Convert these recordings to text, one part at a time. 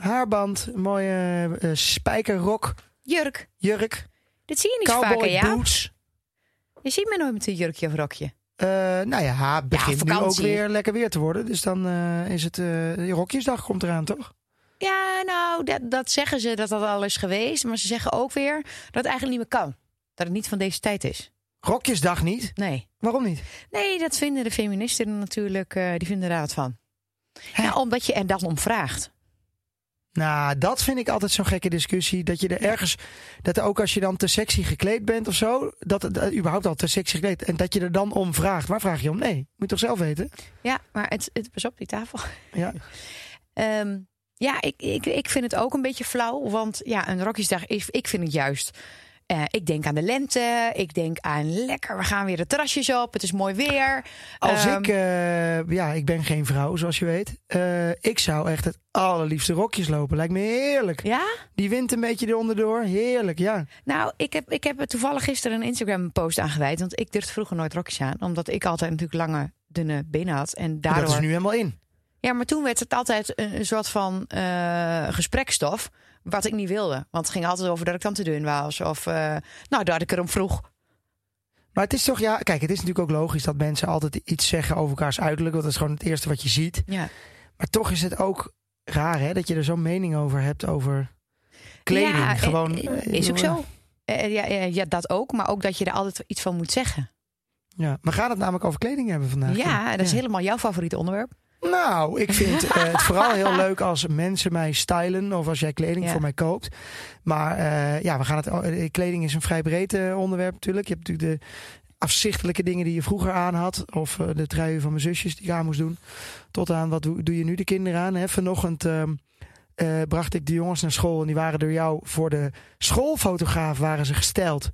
Haarband, een mooie eh, spijkerrok, Jurk, jurk, dit zie je niet vaker, cowboy ja? boots. Je ziet me nooit met een jurkje of rokje. Eh, nou ja, het begint nu ook weer lekker weer te worden. Dus dan eh, is het... eh rokjesdag komt eraan, toch? Ja, nou, dat, dat zeggen ze dat dat al is geweest. Maar ze zeggen ook weer dat het eigenlijk niet meer kan. Dat het niet van deze tijd is. Rokjesdag niet? Nee. Waarom niet? Nee, dat vinden de feministen natuurlijk, die vinden er wat van. Ja, omdat je er dan om vraagt. Nou, dat vind ik altijd zo'n gekke discussie. Dat je er ergens, dat ook als je dan te sexy gekleed bent of zo, dat het eh, überhaupt al te sexy gekleed, en dat je er dan om vraagt. Waar vraag je om? Nee, moet je toch zelf weten? Ja, maar het, het pas op die tafel. Ja. Ehm, ja, ik, ik, ik vind het ook een beetje flauw. Want ja, een rokjesdag, is, ik vind het juist. Eh, ik denk aan de lente. Ik denk aan lekker, we gaan weer de terrasjes op. Het is mooi weer. Als Ehm, ik, eh, ja, ik ben geen vrouw, zoals je weet. Eh, ik zou echt het allerliefste rokjes lopen. Lijkt me heerlijk. Ja? Die wind een beetje eronder door. Heerlijk, ja. Nou, ik heb, ik heb toevallig gisteren een Instagram-post aangeweid. Want ik durfde vroeger nooit rokjes aan. Omdat ik altijd natuurlijk lange, dunne benen had. En daardoor... Dat is nu helemaal in. Ja, maar toen werd het altijd een, een soort van gesprekstof. Wat ik niet wilde. Want het ging altijd over dat ik dan te dun was. Of, eh, nou, dat ik erom vroeg. Maar het is toch, ja, kijk, het is natuurlijk ook logisch dat mensen altijd iets zeggen over elkaars uiterlijk. Want dat is gewoon het eerste wat je ziet. Ja. Maar toch is het ook raar, hè, dat je er zo'n mening over hebt over kleding. Ja, eh, Gewoon, eh, is ook zo. Ja, ja, ja, dat ook. Maar ook dat je er altijd iets van moet zeggen. Ja, maar gaat het namelijk over kleding hebben vandaag? Ja, dat is helemaal jouw favoriete onderwerp. Nou, ik vind eh, het vooral heel leuk als mensen mij stylen of als jij kleding Ja. voor mij koopt. Maar eh, ja, we gaan het. eh, kleding is een vrij breed onderwerp natuurlijk. Je hebt natuurlijk de afzichtelijke dingen die je vroeger aan had. Of de truien van mijn zusjes die ik aan moest doen. Tot aan wat doe, doe je nu de kinderen aan? Hè? Vanochtend ehm, eh, bracht ik de jongens naar school en die waren door jou voor de schoolfotograaf waren ze gesteld.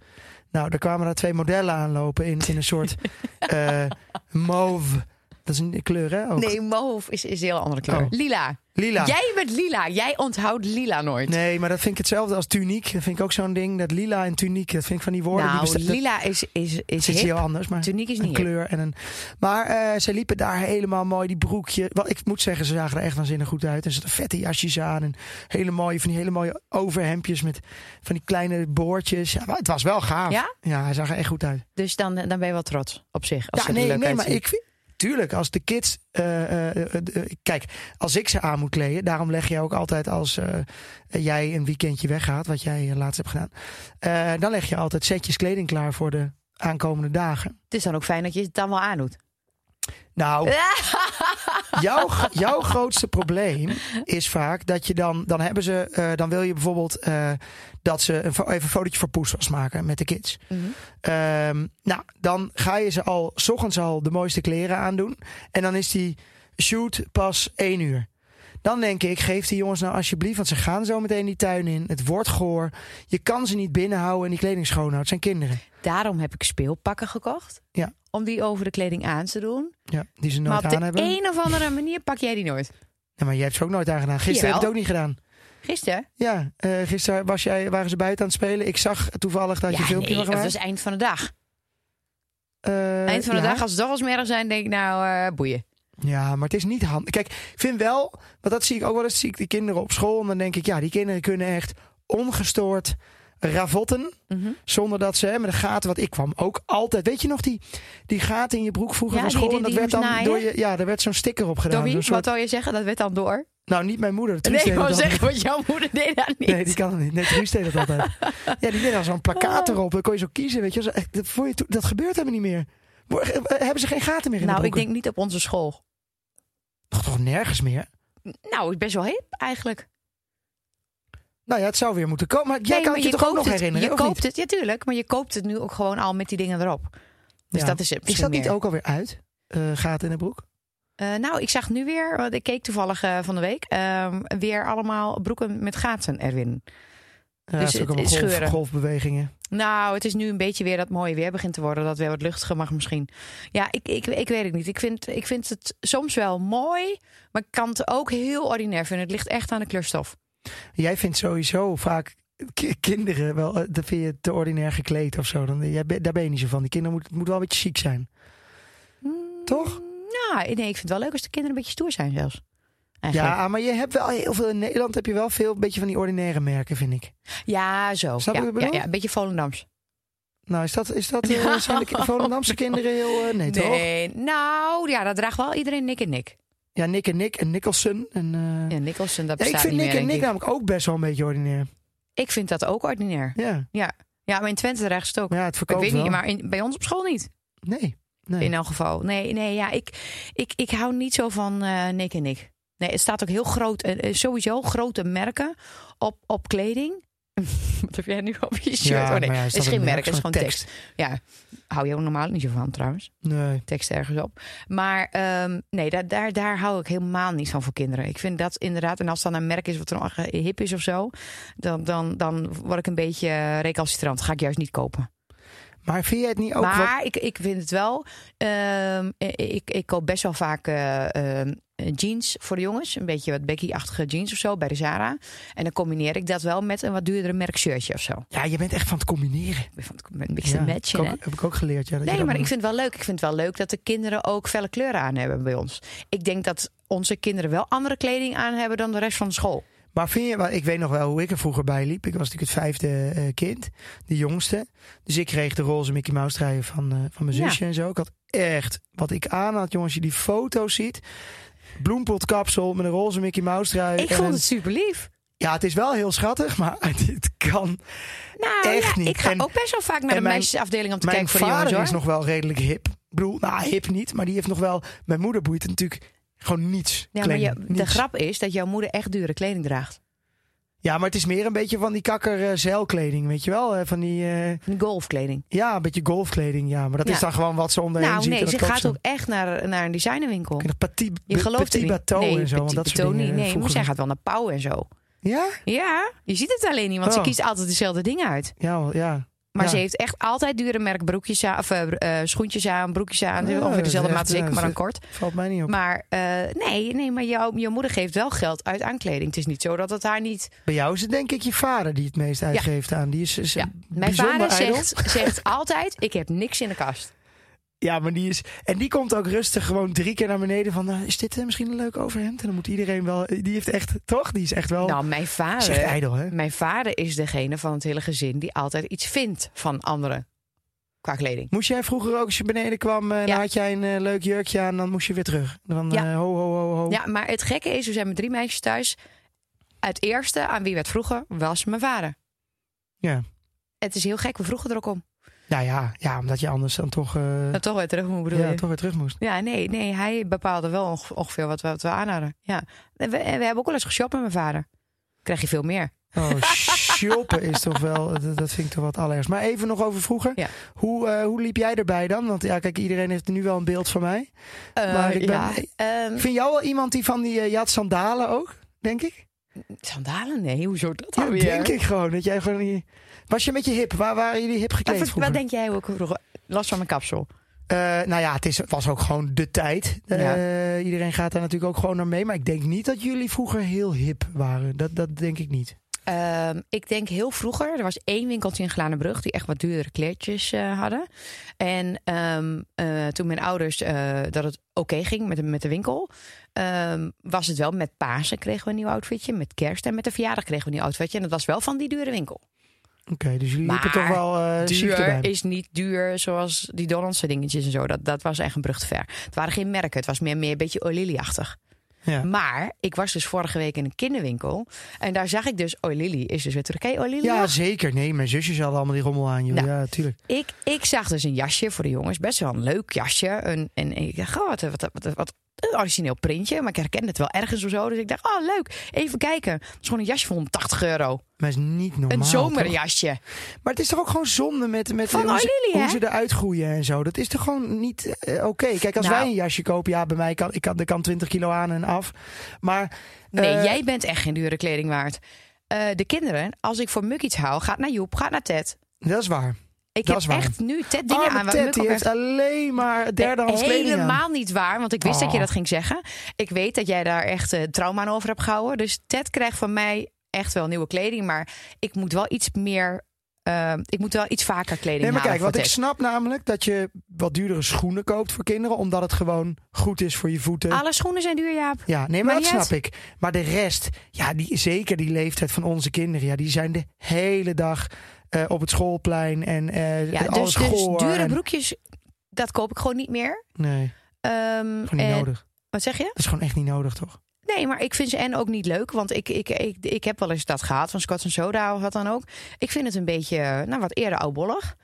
Nou, daar kwamen daar twee modellen aanlopen in, in een soort eh mauve. Dat is een kleur, hè? Ook. Nee, mauve is, is een heel andere kleur. Oh. Lila. Lila. Jij bent lila. Jij onthoudt lila nooit. Nee, maar dat vind ik hetzelfde als tuniek. Dat vind ik ook zo'n ding. Dat lila en tuniek, dat vind ik van die woorden. die nou, bestaan- dat- lila is, is, is heel anders. Maar Tuniek is een niet hip. kleur en een. Maar eh, ze liepen daar helemaal mooi, die broekje. Wat ik moet zeggen, ze zagen er echt waanzinnig goed uit. En ze hadden vette jasjes aan. En hele mooie, van die hele mooie overhemdjes met van die kleine boordjes. Ja, maar het was wel gaaf. Ja? Ja, hij zag er echt goed uit. Dus dan, dan ben je wel trots op zich. Als ja, nee, leuk nee, maar ik vind. Tuurlijk, als de kids. eh, eh, eh, kijk, als ik ze aan moet kleden. Daarom leg je ook altijd als jij een weekendje weggaat. Wat jij laatst hebt gedaan. dan leg je altijd setjes kleding klaar voor de aankomende dagen. Het is dan ook fijn dat je het dan wel aandoet. Nou, jouw, jouw grootste probleem is vaak dat je dan, dan hebben ze, eh, dan wil je bijvoorbeeld eh, dat ze een, even een fotootje voor Poes was maken met de kids. Mhm. Ehm, nou, dan ga je ze al, s ochtends al de mooiste kleren aandoen. En dan is die shoot pas één uur. Dan denk ik, geef die jongens nou alsjeblieft, want ze gaan zo meteen die tuin in. Het wordt goor. Je kan ze niet binnenhouden en die kleding schoonhouden. Het zijn kinderen. Daarom heb ik speelpakken gekocht. Ja. Om die over de kleding aan te doen. Ja, die ze Maar nooit op aan de hebben. een of andere manier pak jij die nooit. Ja, maar jij hebt ze ook nooit aan gedaan. Gisteren heb je het ook niet gedaan. Gisteren? Ja, eh, gisteren was jij, waren ze buiten aan het spelen. Ik zag toevallig dat je ja, filmpje nee, van dat gemaakt. is eind van de dag. Eh, eind van de ja. dag, als het toch wel smerig zijn, denk ik nou, eh, boeien. Ja, maar het is niet handig. Kijk, ik vind wel, want dat zie ik ook wel eens, zie ik die kinderen op school. En dan denk ik, ja, die kinderen kunnen echt ongestoord ravotten. Mhm. Zonder dat ze, hè, met de gaten, wat ik kwam ook altijd. Weet je nog, die, die gaten in je broek vroeger Ja, van die- school? die- en dat werd dan door je, ja, daar werd zo'n sticker op gedaan. Wie? Soort- Wat wil je zeggen? Dat werd dan door? nou, niet mijn moeder. Truus Nee, ik wou zeggen, want jouw moeder deed dat niet. Nee, die kan het niet. Nee, Truus deed dat altijd. Ja, die deed dan zo'n plakkaat erop. Dan kon je zo kiezen, weet je. Echt, Dat, dat gebeurt helemaal niet meer. Eh, Hebben ze geen gaten meer in nou, ik denk niet op onze school. Toch, toch nergens meer? Nou, is best wel hip eigenlijk. Nou ja, het zou weer moeten komen. Maar jij Nee, kan maar je, toch ook nog het, herinneren? Je koopt niet? het, ja tuurlijk. Maar je koopt het nu ook gewoon al met die dingen erop. Dus Ja. dat is het Is dat niet ook alweer uit? Eh gaat in de broek? Eh, nou, ik zag nu weer, want ik keek toevallig eh, van de week, ehm, weer allemaal broeken met gaten erin. Ja, Dus het is het golf, golfbewegingen. Nou, het is nu een beetje weer dat mooie weer begint te worden. Dat weer wat luchtiger mag misschien. Ja, ik, ik, ik weet het niet. Ik vind, ik vind het soms wel mooi, maar ik kan het ook heel ordinair vinden. Het ligt echt aan de kleurstof. Jij vindt sowieso vaak ki- kinderen wel, eh, dat vind je te ordinair gekleed of zo. Dan, jij, daar ben je niet zo van. Die kinderen moet, het moet wel een beetje chic zijn. Toch? Nou, nee, ik vind het wel leuk als de kinderen een beetje stoer zijn zelfs. Eigenlijk. Ja, maar je hebt wel heel veel in Nederland heb je wel veel een beetje van die ordinaire merken, vind ik. Ja, zo. Snap je ja, ik ja, bedoel? ja, een beetje Volendams. Nou, is dat, is dat eh, zijn de Volendamse kinderen heel... eh, nee, toch? Nee, nou ja, dat draagt wel iedereen Nick en Nick. Ja, Nick en Nick en Nicholson. En, eh, Ja, Nicholson, dat ja, ik bestaat vind niet Nick meer, en Nick ik. namelijk ook best wel een beetje ordinair. Ik vind dat ook ordinair. Ja, Ja, maar in Twente draagt het ook. ja het ik verkoopt weet wel. niet, maar in, bij ons op school niet. Nee, nee. In elk geval. Nee, nee ja, ik, ik, ik hou niet zo van Nick en Nick. Nee, het staat ook heel groot. eh, eh, sowieso grote merken op, op kleding. Wat heb jij nu op je shirt? Ja, oh nee, maar ja, het is geen een merk, het is gewoon tekst. Ja, hou je ook normaal niet zo van trouwens. Nee. Tekst ergens op. Maar ehm, nee, daar, daar, daar hou ik helemaal niet van voor kinderen. Ik vind dat inderdaad, en als dan een merk is wat er eh, hip is of zo, dan, dan, dan word ik een beetje recalcitrant. Ga ik juist niet kopen. Maar vind jij het niet ook wat... maar ik, ik vind het wel. ehm, ik, ik koop best wel vaak eh, ehm, jeans voor de jongens. Een beetje wat Becky-achtige jeans of zo bij de Zara. En dan combineer ik dat wel met een wat duurdere merkshirtje of zo. Ja, je bent echt van het combineren. Ik vind het Een beetje Ja, matchen, heb hè? ik ook- heb ik ook geleerd. Ja, dat je Nee, maar ik moet vind het wel leuk. Ik vind het wel leuk dat de kinderen ook felle kleuren aan hebben bij ons. Ik denk dat onze kinderen wel andere kleding aan hebben dan de rest van de school. Maar vind je, wel- ik weet nog wel hoe ik er vroeger bij liep. Ik was natuurlijk het vijfde eh, kind, de jongste. Dus ik kreeg de roze Mickey Mouse truien van, eh, van mijn Ja. zusje en zo. Ik had echt, wat ik aan had, jongens, je die foto's ziet. Bloempotkapsel met een roze Mickey Mouse trui. Ik vond het super lief. Ja, het is wel heel schattig, maar het kan. Nou Echt ja, niet. ik ga En- ook best wel vaak naar de mijn- meisjesafdeling om te Mijn kijken voor de vader jongens is hoor. nog wel redelijk hip. Ik bedoel, nou, hip niet, maar die heeft nog wel... Mijn moeder boeit natuurlijk gewoon niets. Ja, maar je, de grap is dat jouw moeder echt dure kleding draagt. Ja, maar het is meer een beetje van die kakker eh, zeilkleding, weet je wel? Eh, van die, eh, golfkleding. ja, een beetje golfkleding, ja. Maar dat Ja. is dan gewoon wat ze onderheen Nou ziet. nee, en ze gaat ze. ook echt naar, naar een designerwinkel. Petit, Je gelooft petit bateau nee, en zo. Petit dat soort dingen, eh, Nee, vroeger. zij gaat wel naar Pauw en zo. Ja? Ja, je ziet het alleen niet, want ze Oh. kiest altijd dezelfde dingen uit. Ja, ja. Maar Ja. ze heeft echt altijd dure merk broekjes aan, of eh, eh, schoentjes aan, broekjes aan. Ja, ongeveer dezelfde maat echt, als ik, ja, maar dan dat kort. Valt mij niet op. Maar eh, nee, nee, maar jouw, jouw moeder geeft wel geld uit aan kleding. Het is niet zo dat het haar niet... Bij jou is het denk ik je vader die het meest uitgeeft aan. Die is, is mijn vader zegt, zegt altijd, ik heb niks in de kast. Ja, maar die is... En die komt ook rustig gewoon drie keer naar beneden van... nou, is dit eh, misschien een leuk overhemd? En dan moet iedereen wel... Die heeft echt... Toch? Die is echt wel... Nou, mijn is vader, ijdel, hè? mijn vader is degene van het hele gezin die altijd iets vindt van anderen. Qua kleding. Moest jij vroeger ook, als je beneden kwam, eh, Ja. dan had jij een eh, leuk jurkje aan, dan moest je weer terug. Dan Ja. ho, ho, ho, ho. Ja, maar het gekke is, we zijn met drie meisjes thuis. Het eerste aan wie werd vroeger was mijn vader. Ja. Het is heel gek, we vroegen er ook om. Nou ja, ja, omdat je anders dan toch, eh, Dat toch weer terug moet bedoel ja, je? toch weer terug moest. Ja, nee, nee, hij bepaalde wel onge- ongeveer wat we, wat we aan hadden. Ja. En we, we hebben ook wel eens geshopt met mijn vader. Krijg je veel meer. Oh, shoppen is toch wel, dat, vind ik toch wat allerergst. Maar even nog over vroeger. Ja. Hoe, eh, hoe liep jij erbij dan? Want ja, kijk, iedereen heeft nu wel een beeld van mij. Eh, Maar ik ben- ja, ehm, Vind jou wel iemand die van die, je had sandalen ook, denk ik? sandalen? Nee, hoezo dat Ja, dan weer? denk ik gewoon. Dat jij gewoon die... Was je met je hip? Waar waren jullie hip gekleed wat- vroeger? wat denk jij ook vroeger? Last van mijn kapsel. Eh, nou ja, het is, was ook gewoon de tijd. Eh, Ja. iedereen gaat daar natuurlijk ook gewoon naar mee. Maar ik denk niet dat jullie vroeger heel hip waren. Dat, dat denk ik niet. Ehm, ik denk heel vroeger, er was één winkeltje in Glanenbrug die echt wat duurdere kleertjes eh, hadden. En ehm, eh, toen mijn ouders dat het oké ging met de, met de winkel, ehm, was het wel met Pasen kregen we een nieuw outfitje, met kerst en met de verjaardag kregen we een nieuw outfitje. En dat was wel van die dure winkel. Oké, dus jullie liepen toch wel erbij. Duur is niet duur zoals die Donaldse dingetjes en zo. Dat, dat was echt een brug te ver. Het waren geen merken, het was meer, meer een beetje O'Lily-achtig. Ja. Maar ik was dus vorige week in een kinderwinkel. En daar zag ik dus O'Lily is dus weer terug. Ken je O'Lily ja, zeker. Nee, mijn zusjes hadden allemaal die rommel aan. Nou. Ja, tuurlijk. Ik, ik zag dus een jasje voor de jongens. Best wel een leuk jasje. Een, en ik dacht, wat, wat, wat een origineel printje, maar ik herkende het wel ergens of zo. Dus ik dacht, oh leuk, even kijken. Het is gewoon een jasje van 180 euro. Maar is niet normaal. een toch? zomerjasje. Maar het is toch ook gewoon zonde met, met Van hoe, ze, hoe ze eruit groeien en zo. Dat is toch gewoon niet eh, oké. Kijk, als Nou. wij een jasje kopen, ja, bij mij kan ik kan, er kan 20 kilo aan en af. Maar Nee, eh, jij bent echt geen dure kleding waard. Eh, de kinderen, als ik voor Muk iets hou, gaat naar Joep, gaat naar Ted. dat is waar. Ik Dat heb echt nu Ted dingen Arme aan Ted, die heeft alleen maar derdehands kleding aan. Helemaal niet waar, want ik wist dat je Oh. dat ging zeggen. Ik weet dat jij daar echt eh, trauma aan over hebt gehouden. Dus Ted krijgt van mij echt wel nieuwe kleding. Maar ik moet wel iets meer. eh, ik moet wel iets vaker kleding Nee, maar halen kijk, wat ik snap namelijk dat je wat duurdere schoenen koopt voor kinderen, omdat het gewoon goed is voor je voeten. Alle schoenen zijn duur, Jaap. Ja, nee, maar Maar dat snap ik. Maar de rest, ja, die, zeker die leeftijd van onze kinderen, ja, die zijn de hele dag eh, op het schoolplein en eh Ja, alles dus, dus dure en- broekjes, dat koop ik gewoon niet meer. Nee, Ehm, gewoon niet en- nodig. Wat zeg je? Dat is gewoon echt niet nodig, toch? Nee, maar ik vind ze en ook niet leuk. Want ik, ik, ik, ik heb wel eens dat gehad van Scott Soda of wat dan ook. Ik vind het een beetje, nou, wat eerder oudbollig.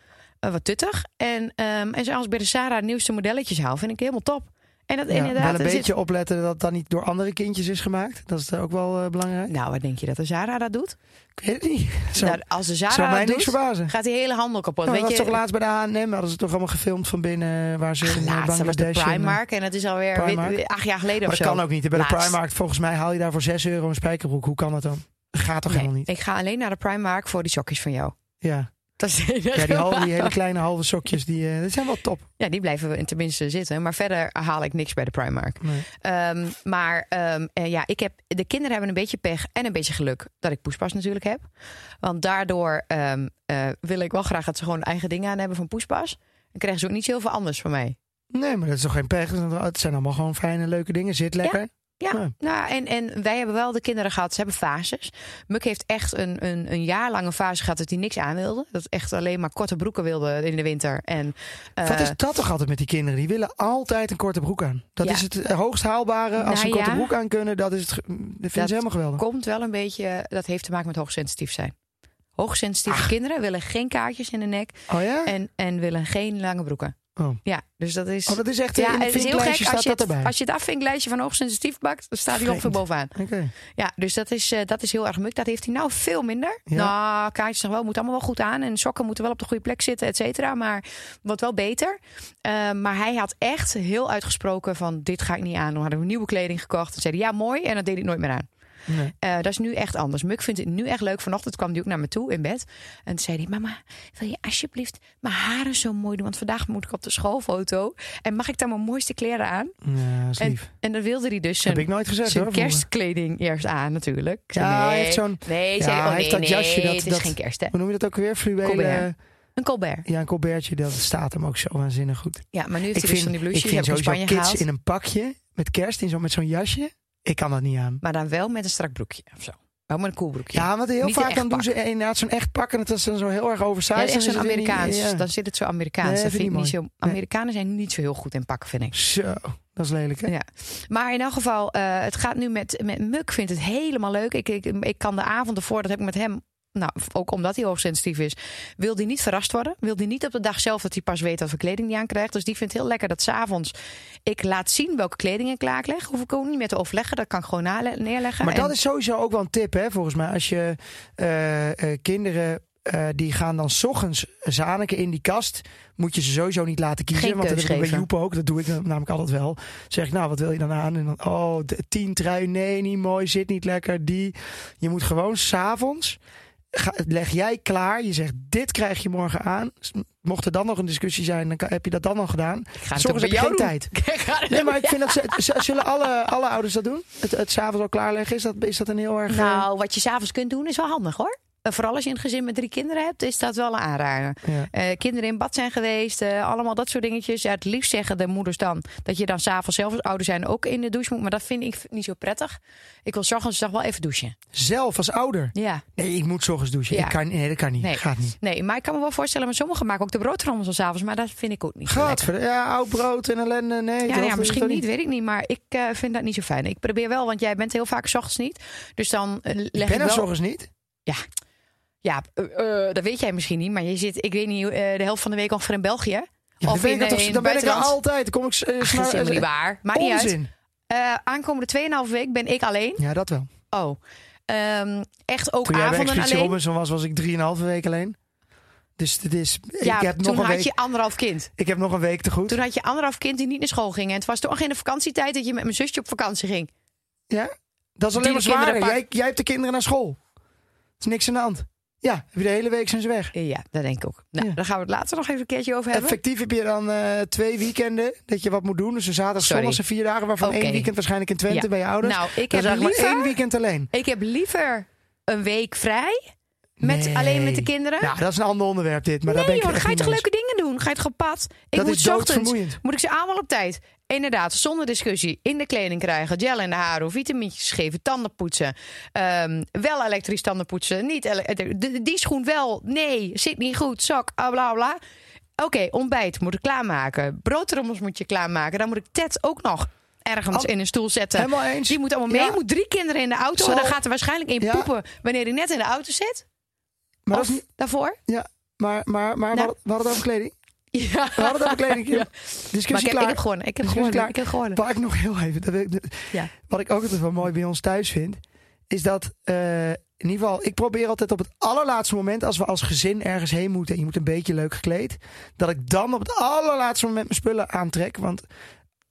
eh, wat tuttig. En, ehm en zoals ik bij de Sarah nieuwste modelletjes haal, vind ik helemaal top. En dat Ja, inderdaad... wel een zit- beetje opletten dat het dan niet door andere kindjes is gemaakt. Dat is ook wel eh, belangrijk. Nou, wat denk je dat de Zara dat doet? Ik weet het niet. Zo, Nou, als de Zara mij dat doet, verbazen. gaat die hele handel kapot. Nou, dat Weet was je, toch laatst bij de H&M, hadden ze toch allemaal gefilmd van binnen waar ze Ach, in laatst, dat was de en, eh, Primark en het is alweer wit- acht jaar geleden Maar of dat zo. kan ook niet. Bij de. Primark, volgens mij haal je daar voor 6 euro een spijkerbroek. Hoe kan dat dan? Dat gaat toch Nee, helemaal niet? ik ga alleen naar de Primark voor die sokjes van jou. Ja. Dat is. Ja, die, halve, die hele kleine halve sokjes, die, eh, die zijn wel top. Ja, die blijven we tenminste zitten. Maar verder haal ik niks bij de Primark. Nee. Ehm, maar ehm, eh, ja, ik heb, de kinderen hebben een beetje pech en een beetje geluk dat ik poespas natuurlijk heb. Want daardoor ehm, eh, wil ik wel graag dat ze gewoon eigen dingen aan hebben van poespas. Dan krijgen ze ook niet zoveel anders van mij. nee, maar dat is toch geen pech? Het zijn allemaal gewoon fijne, leuke dingen. Zit lekker. Ja, Ja. nou, en, en wij hebben wel de kinderen gehad, ze hebben fases. Muk heeft echt een, een, een jaar lange fase gehad dat hij niks aan wilde. Dat echt alleen maar korte broeken wilde in de winter. En, eh, Wat is dat toch altijd met die kinderen? Die willen altijd een korte broek aan. Dat Ja. is het hoogst haalbare. Als ze een Nou korte ja. broek aan kunnen, dat, is het, dat vinden Dat ze helemaal geweldig. komt wel een beetje, dat heeft te maken met hoogsensitief zijn. Hoogsensitieve kinderen willen geen kaartjes in de nek Oh ja? en, en willen geen lange broeken. Oh. Ja, dus dat is. Oh, dat is echt ja, het het is heel gek als je, dat het, erbij. als je het afvinklijstje van hoogsensitief pakt, dan staat hij ongeveer bovenaan. Ja, dus dat is, eh, dat is heel erg muk. Dat heeft hij nou veel minder. Ja. Nou, kaartjes nog wel, moet allemaal wel goed aan. En sokken moeten wel op de goede plek zitten, et cetera. Maar wat wel beter. Eh, maar hij had echt heel uitgesproken van dit ga ik niet aan. Dan hadden we nieuwe kleding gekocht. En zei hij, ja mooi. En dat deed ik nooit meer aan. Nee. Eh, dat is nu echt anders. Muk vindt het nu echt leuk. Vanochtend kwam hij ook naar me toe in bed. En toen zei hij: Mama, wil je alsjeblieft mijn haren zo mooi doen? Want vandaag moet ik op de schoolfoto. En mag ik dan mijn mooiste kleren aan? Ja, dat is En, lief. en dan wilde hij dus heb zijn, ik nooit gezegd zijn hoor. vroeger. kerstkleding eerst aan, natuurlijk. Ja, hij nee, heeft zo'n- Nee, ja, zei hij, oh, hij heeft dat jasje, dat- het is dat- geen kerst, hè? Hoe noem je dat ook weer? Fluwelen. Colbert. Een Colbert. Ja, een colbertje. Dat staat hem ook zo waanzinnig goed. Ja, maar nu heeft Ik hij dus vind, van die ik vind heb sowieso Spanje kids gehaald. in een pakje met kerst in zo, met zo'n jasje. Ik kan dat niet aan. Maar dan wel met een strak broekje of zo. Ook met een cool broekje. Ja, want heel Niet vaak dan doen ze inderdaad zo'n echt pak en het is dan zo heel erg oversized. Ja, echt zo'n niet- Amerikaans. ja. Dan zit het zo Amerikaans. Nee, dat vind ik niet zo. Amerikanen zijn niet zo heel goed in pakken, vind ik. Zo, dat is lelijk hè? Ja. Maar in elk geval, eh, het gaat nu met, met Muk. Vindt het helemaal leuk. Ik, ik, ik kan de avond ervoor, dat heb ik met hem. Nou, ook omdat hij hoogsensitief is, wil hij niet verrast worden. Wil hij niet op de dag zelf dat hij pas weet wat voor kleding hij aankrijgt. Dus die vindt heel lekker dat s'avonds ik laat zien welke kleding ik klaarleg. Hoef ik ook niet meer te overleggen. Dat kan ik gewoon neerleggen. Maar En- dat is sowieso ook wel een tip, hè, volgens mij. Als je eh, eh, kinderen. eh, die gaan dan 's ochtends zaniken in die kast. Moet je ze sowieso niet laten kiezen. Geen want dat heb ik bij. Joep ook. Dat doe ik namelijk altijd wel. Zeg ik, nou, wat wil je dan aan? En dan, oh, de tien trui. Nee, niet mooi. Zit niet lekker. Die. Je moet gewoon s'avonds. Leg jij klaar. Je zegt, dit krijg je morgen aan. Mocht er dan nog een discussie zijn, dan kan- heb je dat dan al gedaan. ik ga het geen doen. tijd. Nee, maar ik vind dat ze, zullen alle, alle ouders dat doen? Het, het s'avonds al klaarleggen, is dat, is dat een heel erg... eh, Nou, wat je s'avonds kunt doen is wel handig hoor. Eh, Vooral als je een gezin met drie kinderen hebt, is dat wel een aanrader. ja. Eh, kinderen in bad zijn geweest, eh, allemaal dat soort dingetjes. Ja, het liefst zeggen de moeders dan dat je dan s'avonds zelf als ouder zijn ook in de douche moet. Maar dat vind ik niet zo prettig. Ik wil zorgens wel even douchen. Zelf als ouder? Ja. Nee, ik moet 's ochtends douchen. Ja. Ik kan, nee, dat kan niet. Nee. Gaat niet. Nee, maar ik kan me wel voorstellen, maar sommigen maken ook de broodtrommels al s'avonds. Maar dat vind ik ook niet. Gadver, ja, oud brood en ellende. Nee, Ja, misschien niet, weet ik niet. Maar ik vind dat niet zo fijn. Ik probeer wel, want jij bent heel vaak 's ochtends niet. Dus dan leg Ik ik ben er wel... 's ochtends niet. Ja, eh, eh, dat weet jij misschien niet. Maar je zit, ik weet niet, eh, de helft van de week ongeveer in België. Ja, of in, ik, toch, in dan ben ik er altijd. Kom ik... eh, Ach, dat is helemaal niet waar. Maakt niet uit. Aankomende 2,5 week ben ik alleen. Ja, dat wel. Oh. Ehm, echt ook Toen avonden alleen. Robinson was, was ik 3,5 week alleen. Dus het is, Ja, ik, heb nog toen een had week, je anderhalf kind. ik heb nog een week te goed. Toen had je anderhalf kind die niet naar school ging. En het was toch in de vakantietijd dat je met mijn zusje op vakantie ging. Ja? Dat is alleen maar zwaar. Jij, jij hebt de kinderen naar school. Er is niks aan de hand. Ja, heb je de hele week zijn ze weg. Ja, dat denk ik ook. Nou, Ja. Daar gaan we het later nog even een keertje over hebben. Effectief heb je dan eh, twee weekenden dat je wat moet doen. Dus een zaterdag, zondag zijn vier dagen, waarvan één weekend waarschijnlijk in Twente Ja. bij je ouders. Nou, ik heb, eigenlijk maar liever, één weekend alleen. ik heb liever een week vrij. Met, Nee. Alleen met de kinderen. Ja, dat is een ander onderwerp dit. Maar daar nee, ben joh, het dan echt ga je toch leuke dingen doen? Ga je toch op pad? Ik Dat moet is ochtends, moet ik ze allemaal op tijd. Inderdaad, zonder discussie. In de kleding krijgen, gel in de haren, vitamintjes geven, tanden poetsen. Ehm, wel elektrisch tanden poetsen. Niet de- die schoen wel. Nee, zit niet goed. Zak, ah, bla bla. Oké, ontbijt moet ik klaarmaken. Broodtrommels moet je klaarmaken. Dan moet ik Ted ook nog ergens Al- in een stoel zetten. Helemaal eens. Die moet allemaal mee. Ja. Moet drie kinderen in de auto. Zal- En dan gaat er waarschijnlijk Ja. poepen wanneer hij net in de auto zit. Maar, dat of is niet, daarvoor. ja, maar, maar, maar we, Nou. hadden, we hadden het over kleding. Ja. We hadden het over kleding. Ja. Discussie Maar ik heb, klaar. ik heb gewonnen. Ik heb gewonnen. Ik heb gewonnen. Waar ik nog heel even, dat wil ik- Ja. wat ik ook altijd wel mooi bij ons thuis vind, is dat eh, in ieder geval, ik probeer altijd op het allerlaatste moment, als we als gezin ergens heen moeten en je moet een beetje leuk gekleed, dat ik dan op het allerlaatste moment mijn spullen aantrek. Want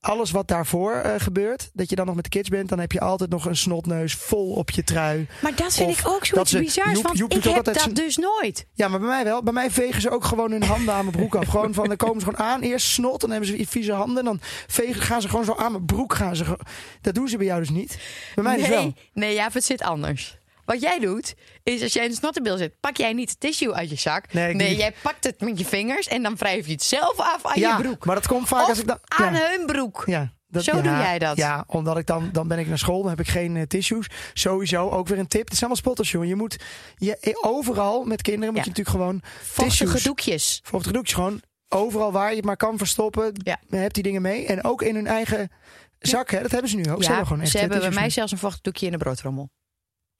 alles wat daarvoor eh, gebeurt, dat je dan nog met de kids bent, dan heb je altijd nog een snotneus vol op je trui. Maar dat vind Of ik ook zoiets. Joep- Want Joep ik heb dat dus nooit. Ja, maar bij mij wel. Bij mij vegen ze ook gewoon hun handen aan mijn broek af. Gewoon van, dan komen ze gewoon aan, eerst snot, dan hebben ze vieze handen, dan vegen, gaan ze gewoon zo aan mijn broek. Gaan ze, dat doen ze bij jou dus niet. Bij mij dus wel. Nee, nee ja, het zit anders. Wat jij doet, is als jij in een snottenbil zit, pak jij niet tissue uit je zak. Nee, niet. jij pakt het met je vingers en dan wrijf je het zelf af aan ja, je broek. maar dat komt vaak of als ik dan... aan hun broek. Ja, dat, Zo ja, doe jij dat. Ja, omdat ik dan, dan ben ik naar school, dan heb ik geen eh, tissues. Sowieso ook weer een tip. Het zijn allemaal spotters, jongen. Je moet je, eh, overal met kinderen moet je natuurlijk gewoon Vochtige doekjes. Vochtige doekjes gewoon overal waar je het maar kan verstoppen. Ja. Heb die dingen mee. En ook in hun eigen zak, hè. Dat hebben ze nu ook. ze hebben gewoon echt ze eh, hebben bij mij zelfs een vochtig doekje in de broodrommel.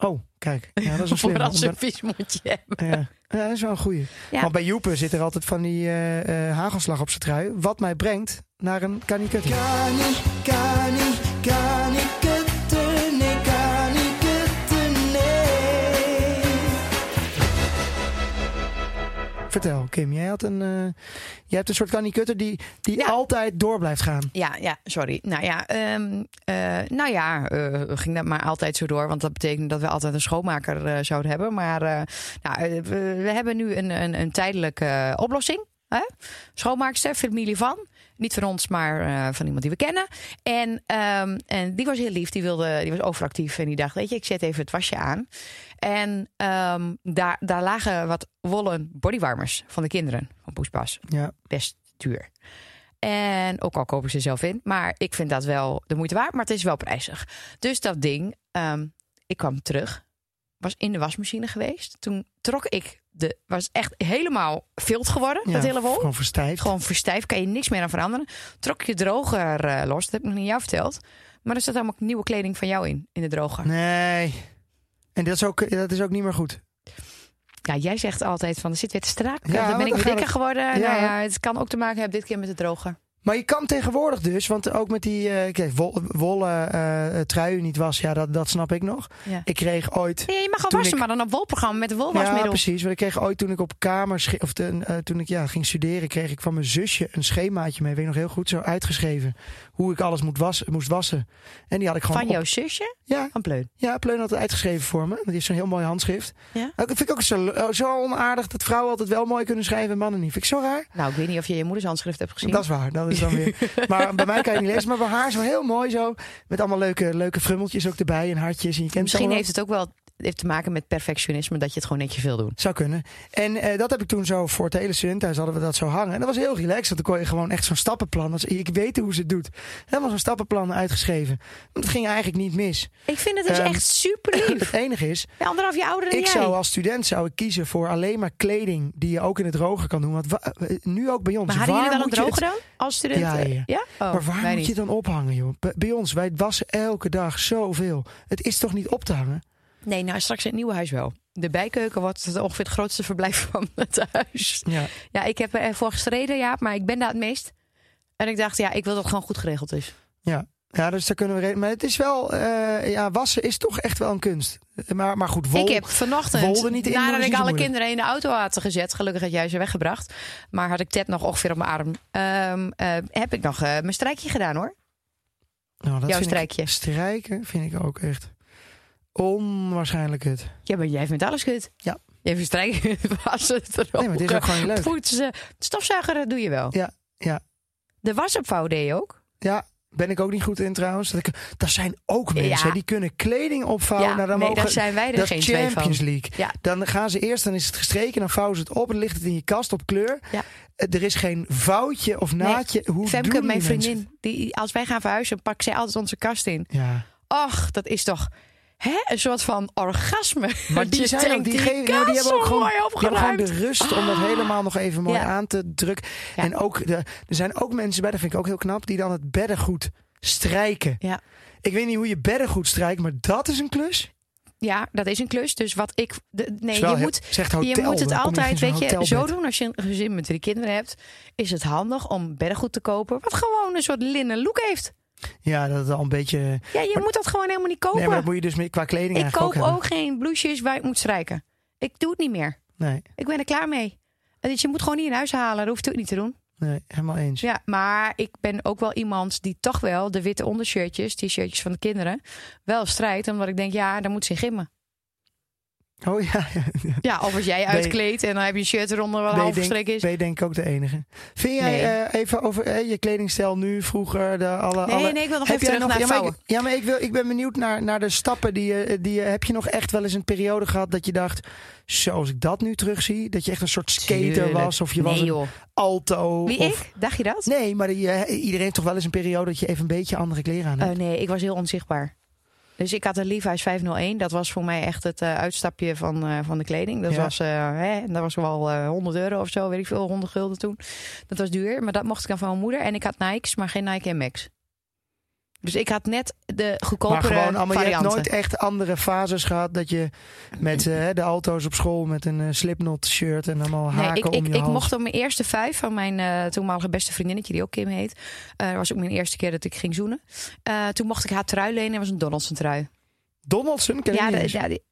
Oh, kijk. Ja, dat is een Voor slimme. als ze een Omdat- vies mondje hebben. ja. ja, dat is wel een goeie. Ja. Want bij Joepen zit er altijd van die eh, eh, hagelslag op zijn trui. Wat mij brengt naar een kanikutte. Kan niet, Vertel, Kim. Jij, had een, eh, jij hebt een soort kanikutter die, die Ja. altijd door blijft gaan. Ja, ja, sorry. Nou ja, ehm, eh, nou ja eh, ging dat maar altijd zo door. Want dat betekent dat we altijd een schoonmaker zouden hebben. Maar nou, we, we hebben nu een, een, een tijdelijke oplossing. Hè? Schoonmaakster, familie van. Niet van ons, maar van iemand die we kennen. En, ehm, en die was heel lief. Die, wilde, die was overactief. En die dacht, weet je, ik zet even het wasje aan. En ehm, daar, daar lagen wat wollen bodywarmers van de kinderen. Van Poespas Ja. best duur. En ook al koop ik ze zelf in. Maar ik vind dat wel de moeite waard. Maar het is wel prijzig. Dus dat ding, ehm, ik kwam terug. Was in de wasmachine geweest. Toen trok ik de... Was echt helemaal vilt geworden, ja, dat hele wol. Gewoon verstijfd. Gewoon verstijfd, kan je niks meer aan veranderen. Trok je droger eh, los. Dat heb ik nog niet aan jou verteld. Maar er zat allemaal nieuwe kleding van jou in, in de droger. Nee. En dat is, ook, dat is ook niet meer goed. Ja, jij zegt altijd van, er zit weer te strak. Ja, dan ben ik weer dikker geworden. Ja. Nou ja, het kan ook te maken hebben dit keer met de droger. Maar je kan tegenwoordig dus, want ook met die eh, kijk, wol, wollen eh, truien niet was, ja, dat, dat snap ik nog. Ja. Ik kreeg ooit. Nee, je mag al wassen, ik- maar dan op wolprogramma met de Ja, wolwasmiddel. precies. Want ik kreeg ooit toen ik op kamers, of de, eh, toen ik ja, ging studeren, kreeg ik van mijn zusje een schemaatje mee. Weet ik nog heel goed, zo uitgeschreven. Hoe ik alles moet wassen, moest wassen. En die had ik gewoon. Van op- jouw zusje? Ja, Van Pleun. ja, Pleun had het uitgeschreven voor me. Die heeft zo'n heel mooi handschrift. Ja? Dat vind ik ook zo, eh, zo onaardig dat vrouwen altijd wel mooi kunnen schrijven en mannen niet. Vind ik zo raar. Nou, ik weet niet of je je moeders handschrift hebt gezien. Dat is waar, dat is dan weer. Maar bij mij kan je niet lezen. Maar bij haar zo heel mooi zo. Met allemaal leuke, leuke frummeltjes ook erbij en hartjes. En je kent Misschien heeft het ook wel heeft te maken met perfectionisme, dat je het gewoon netjes wil doen. Zou kunnen. En eh, dat heb ik toen zo voor het hele studentenhuis hadden we dat zo hangen. En dat was heel relaxed. Want dan kon je gewoon echt zo'n stappenplan. Dat is- ik weet hoe ze het doet. Helemaal zo'n stappenplan uitgeschreven. Want het ging eigenlijk niet mis. Ik vind het dus Ehm, echt super lief. Het enige is, Anderhalf jaar ouder dan ik jij. zou als student zou ik kiezen voor alleen maar kleding die je ook in het droger kan doen. Want wa- eh, nu ook bij ons. maar hadden waar jullie wel een het- droger dan? Als student? Ja, ja, ja. ja? Oh, maar waar moet niet. je het dan ophangen, joh? Bij, bij ons, wij wassen elke dag zoveel. Het is toch niet op te hangen? Nee, nou straks in het nieuwe huis wel. De bijkeuken wordt ongeveer het grootste verblijf van het huis. Ja. Ja, ik heb ervoor gestreden, ja, maar ik ben daar het meest. En ik dacht, ja, ik wil dat het gewoon goed geregeld is. Ja. Ja, dus daar kunnen we. Maar het is wel. eh, ja, wassen is toch echt wel een kunst. Maar, maar goed, wol. Ik heb vanochtend, wol er niet in nadat ik alle moeilijk. kinderen in de auto had gezet, gelukkig had jij ze weggebracht, maar had ik Ted nog ongeveer op mijn arm, ehm, eh, heb ik nog eh, mijn strijkje gedaan hoor. Nou, dat jouw strijkje. Ik, strijken vind ik ook echt onwaarschijnlijk het. Ja, maar jij vindt alles goed. Ja. Jij vindt strijken, wassen, Nee, maar het is ook gewoon leuk. poetsen, stofzuigen, dat doe je wel. Ja, ja. De wasopvouw deed je ook. Ja, ben ik ook niet goed in trouwens. Dat, ik, dat zijn ook mensen Ja. die kunnen kleding opvouwen. ja, nou, dan nee, mogen, daar zijn wij er dat geen twee van. Champions League. Ja. Dan gaan ze eerst, dan is het gestreken, dan vouwen ze het op en dan ligt het in je kast op kleur. Ja. Eh, Er is geen foutje of naadje. Hoe Femke, doen mijn vriendin, die, als wij gaan verhuizen, pakt zij altijd onze kast in. Ja. Och, dat is toch hè, een soort van orgasme. Maar die, zijn ook, denkt, die, geven, nou, die kast hebben ook gewoon, die hebben gewoon de rust om dat helemaal nog even mooi Ja. aan te drukken. Ja. En ook, de, er zijn ook mensen bij, dat vind ik ook heel knap, die dan het beddengoed strijken. Ja. Ik weet niet hoe je beddengoed strijkt, maar dat is een klus. Ja, dat is een klus. Dus wat ik. De, nee, je moet, zegt hotel, je moet het altijd, weet je, zo doen als je een gezin met drie kinderen hebt. Is het handig om beddengoed te kopen. Wat gewoon een soort linnen look heeft. Ja, dat is al een beetje. Ja, je Maar- moet dat gewoon helemaal niet kopen. Nee, maar dat moet je dus qua kleding ik koop ook geen blouses waar ik moet strijken. Ik doe het niet meer. Nee, Ik ben er klaar mee. Dus je moet gewoon niet in huis halen. Dat hoeft het ook niet te doen. nee, helemaal eens. Ja, maar ik ben ook wel iemand die toch wel de witte ondershirtjes, die shirtjes van de kinderen, wel strijdt. Omdat ik denk, ja, dan moet ze in gimmen. Oh ja, ja. Ja, of als jij uitkleedt en dan heb je shirt eronder half denk, gestreken is. ben je denk ik ook de enige. Vind jij Nee. eh, even over eh, je kledingstijl nu, vroeger, de alle... Nee, alle... nee, ik wil nog Heb even terug naar ja, maar ik, ja, maar ik, wil, ik ben benieuwd naar, naar de stappen die je, die je... Heb je nog echt wel eens een periode gehad dat je dacht... Zoals ik dat nu terugzie, dat je echt een soort skater Tuurlijk. was? Of je was nee, een joh. alto? Wie of... ik? Dacht je dat? Nee, maar die, iedereen heeft toch wel eens een periode dat je even een beetje andere kleren aan hebt? Eh, nee, ik was heel onzichtbaar. Dus ik had een Levi's 501. Dat was voor mij echt het eh, uitstapje van, eh, van de kleding. Dat Ja. was, eh, hè, dat was wel eh 100 euro of zo, weet ik veel, 100 gulden toen. Dat was duur, maar dat mocht ik dan van mijn moeder. En ik had Nikes, maar geen Nike Max. Dus ik had net de maar goedkopere gewoon allemaal, je hebt varianten. nooit echt andere fases gehad dat je met eh, de auto's op school met een eh, slipknot shirt en allemaal Nee, haken ik, om ik, je ik hals. mocht op mijn eerste vijf van mijn eh, toenmalige beste vriendinnetje, die ook Kim heet. eh was ook mijn eerste keer dat ik ging zoenen. Toen mocht ik haar trui lenen. Dat was een Donaldson trui. Donaldson ken ik Ja, eens. ja, die-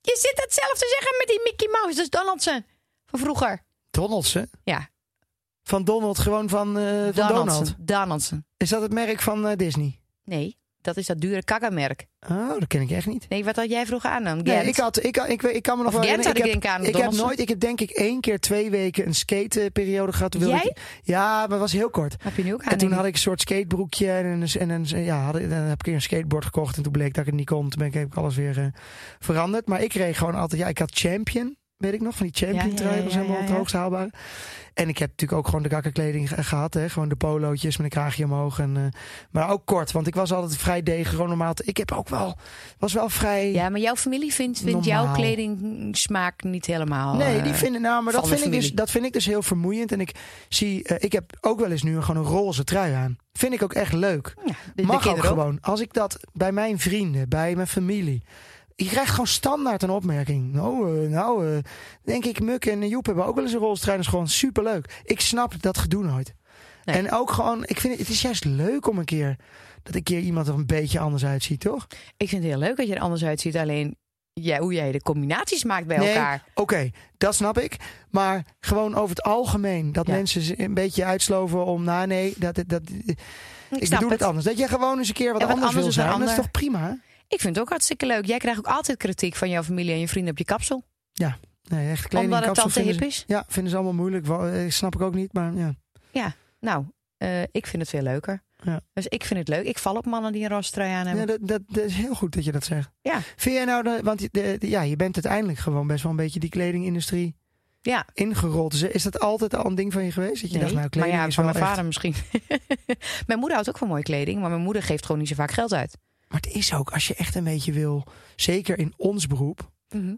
je zit hetzelfde zeggen met die Mickey Mouse. Dat is Donaldson. Van vroeger. Donaldson? Ja. Van Donald, gewoon van, van Donaldson. Donald. Donaldson. Is dat het merk van Disney? Nee, dat is dat dure kakkermerk. Oh, dat ken ik echt niet. Nee, wat had jij vroeger aan? Nee, Gent? ik, had, ik, ik, weet- ik kan me nog wel Gent had ik denk aan ik heb nooit, ik heb denk ik één keer twee weken een skateperiode gehad. Wilde Jij? Ik, ja, maar was heel kort. Heb je nu ook aan? En toen had ik. ik een soort skatebroekje en, een, en een, ja, had, ik- dan heb ik een skateboard gekocht. En toen bleek dat ik het niet kon. Toen ben ik, heb ik alles weer eh, veranderd. Maar ik reed gewoon altijd, ja, ik had Champion. Weet ik nog, van die Champion trui. was helemaal het hoogst haalbare. En ik heb natuurlijk ook gewoon de kakkerkleding ge- gehad. Hè? Gewoon de polootjes met een kraagje omhoog. En, eh, maar ook kort, want ik was altijd vrij degen. Gewoon normaal. Ik heb ook wel, was wel vrij... Ja, maar jouw familie vindt, vindt jouw Normaal. kledingsmaak niet helemaal... Nee, eh, die vinden, nou, maar dat de vind, ik dus, dat vind ik dus heel vermoeiend. En ik zie, eh, ik heb ook wel eens nu gewoon een roze trui aan. Vind ik ook echt leuk. Ja, de, de Mag ook. gewoon. Als ik dat bij mijn vrienden, bij mijn familie. Je krijgt gewoon standaard een opmerking. Nou, eh, nou eh, denk ik, Muk en Joep hebben ook wel eens een is gewoon superleuk. Ik snap dat gedoe nooit. Nee. En ook gewoon, ik vind het, het is juist leuk om een keer, dat een keer iemand er een beetje anders uitziet, toch? Ik vind het heel leuk dat je er anders uitziet. Alleen ja, hoe jij de combinaties maakt bij Nee, elkaar. Oké, dat snap ik. Maar gewoon over het algemeen. Dat Ja. mensen een beetje uitsloven om... Nou nee, dat, dat, dat, ik, Ik, snap bedoel het het. anders. Dat je gewoon eens een keer wat, anders, anders wil zijn. Dat is toch prima? Ik vind het ook hartstikke leuk. Jij krijgt ook altijd kritiek van jouw familie en je vrienden op je kapsel. Nee, echt kleding omdat het dan te hip ze- is. Ja, vinden ze allemaal moeilijk. Wel, eh, snap ik ook niet, maar ja. Nou, eh, ik vind het veel leuker. Ja. Dus ik vind het leuk. Ik val op mannen die een roze trui aan ja hebben. dat, dat, dat is heel goed dat je dat zegt. Ja. Vind jij nou, de, want je- de, de- ja, je bent uiteindelijk gewoon best wel een beetje die kledingindustrie Ja. ingerold. Is, is dat altijd al een ding van je geweest? Dat je dacht, nou, maar kleding ja, is van mijn echt- vader misschien. mijn moeder houdt ook van mooie kleding, maar mijn moeder geeft gewoon niet zo vaak geld uit. Maar het is ook, als je echt een beetje wil, zeker in ons beroep,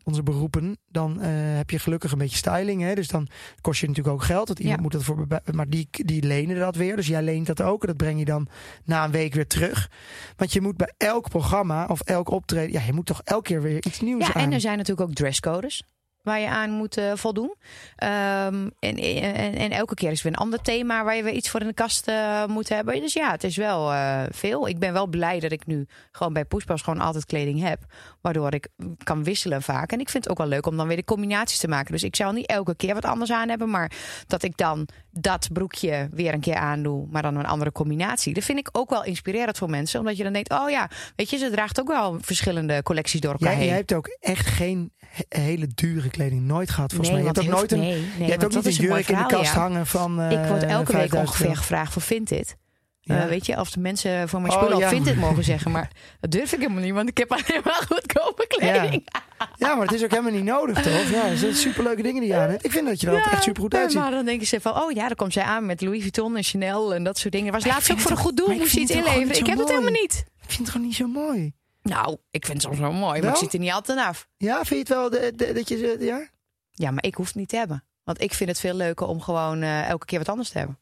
onze beroepen, dan eh, heb je gelukkig een beetje styling. Hè? Dus dan kost je natuurlijk ook geld. Want iemand Ja. moet dat voor, maar die, die lenen dat weer. Dus jij leent dat ook. En dat breng je dan na een week weer terug. Want je moet bij elk programma of elk optreden, ja, je moet toch elke keer weer iets nieuws Ja, aan. en er zijn natuurlijk ook dresscodes. Waar je aan moet eh, voldoen. Ehm, en, en, en elke keer is weer een ander thema waar je weer iets voor in de kast eh, moet hebben. Dus ja, het is wel eh, veel. Ik ben wel blij dat ik nu gewoon bij Poespas gewoon altijd kleding heb. Waardoor ik kan wisselen vaak. En ik vind het ook wel leuk om dan weer de combinaties te maken. Dus ik zal niet elke keer wat anders aan hebben. Maar dat ik dan dat broekje weer een keer aandoe. Maar dan een andere combinatie. Dat vind ik ook wel inspirerend voor mensen. Omdat je dan denkt, oh ja, weet je, ze draagt ook wel verschillende collecties door elkaar heen. jij hebt ook echt geen he- hele dure kleding nooit gehad, volgens Nee, mij. Je hebt ook nooit een, nee, nee, je hebt ook niet een jurk in de kast ja. hangen van eh Ik word elke week 5000 ongeveer gevraagd voor Vinted. Ja. Eh, weet je, of de mensen voor mijn Oh, spullen ja. op Vinted mogen zeggen. Maar dat durf ik helemaal niet, want ik heb alleen maar goedkope kleding. Ja, maar het is ook helemaal niet nodig, toch? Ja, het zijn superleuke dingen die je aan hebt. Ik vind dat je er echt super goed uitziet. Maar dan denken ze van, oh ja, dan komt zij aan met Louis Vuitton en Chanel en dat soort dingen. Was Maar laatst ook voor een goed doel, moest je iets inleveren. Ik heb het helemaal niet. Ik vind het gewoon niet zo mooi. Nou, ik vind het soms wel mooi, maar het ziet er niet altijd af. Ja, vind je het wel de- de- dat je... ze- Ja? Ja, maar ik hoef het niet te hebben. Want ik vind het veel leuker om gewoon eh, elke keer wat anders te hebben.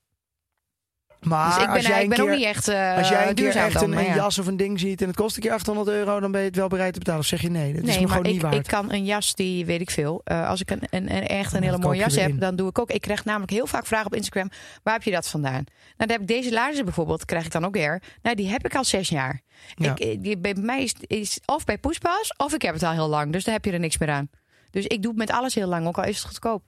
Maar dus ik ben, als jij ik ben keer, ook niet echt eh als jij een keer echt dan, een, ja. jas of een ding ziet en het kost een keer 800 euro, dan ben je het wel bereid te betalen. Of zeg je nee, dat is Nee, me maar gewoon niet ik, waard. ik kan een jas die, weet ik veel. eh, als ik een, een, een echt een hele mooie jas heb, in. dan doe ik ook. Ik krijg namelijk heel vaak vragen op Instagram: waar heb je dat vandaan? Nou, dan heb ik deze laarzen bijvoorbeeld, krijg ik dan ook weer. Nou, die heb ik al zes jaar. Ja. Ik, eh, die, bij mij is, is of bij Poespas, of ik heb het al heel lang. Dus daar heb je er niks meer aan. Dus ik doe het met alles heel lang, ook al is het goedkoop.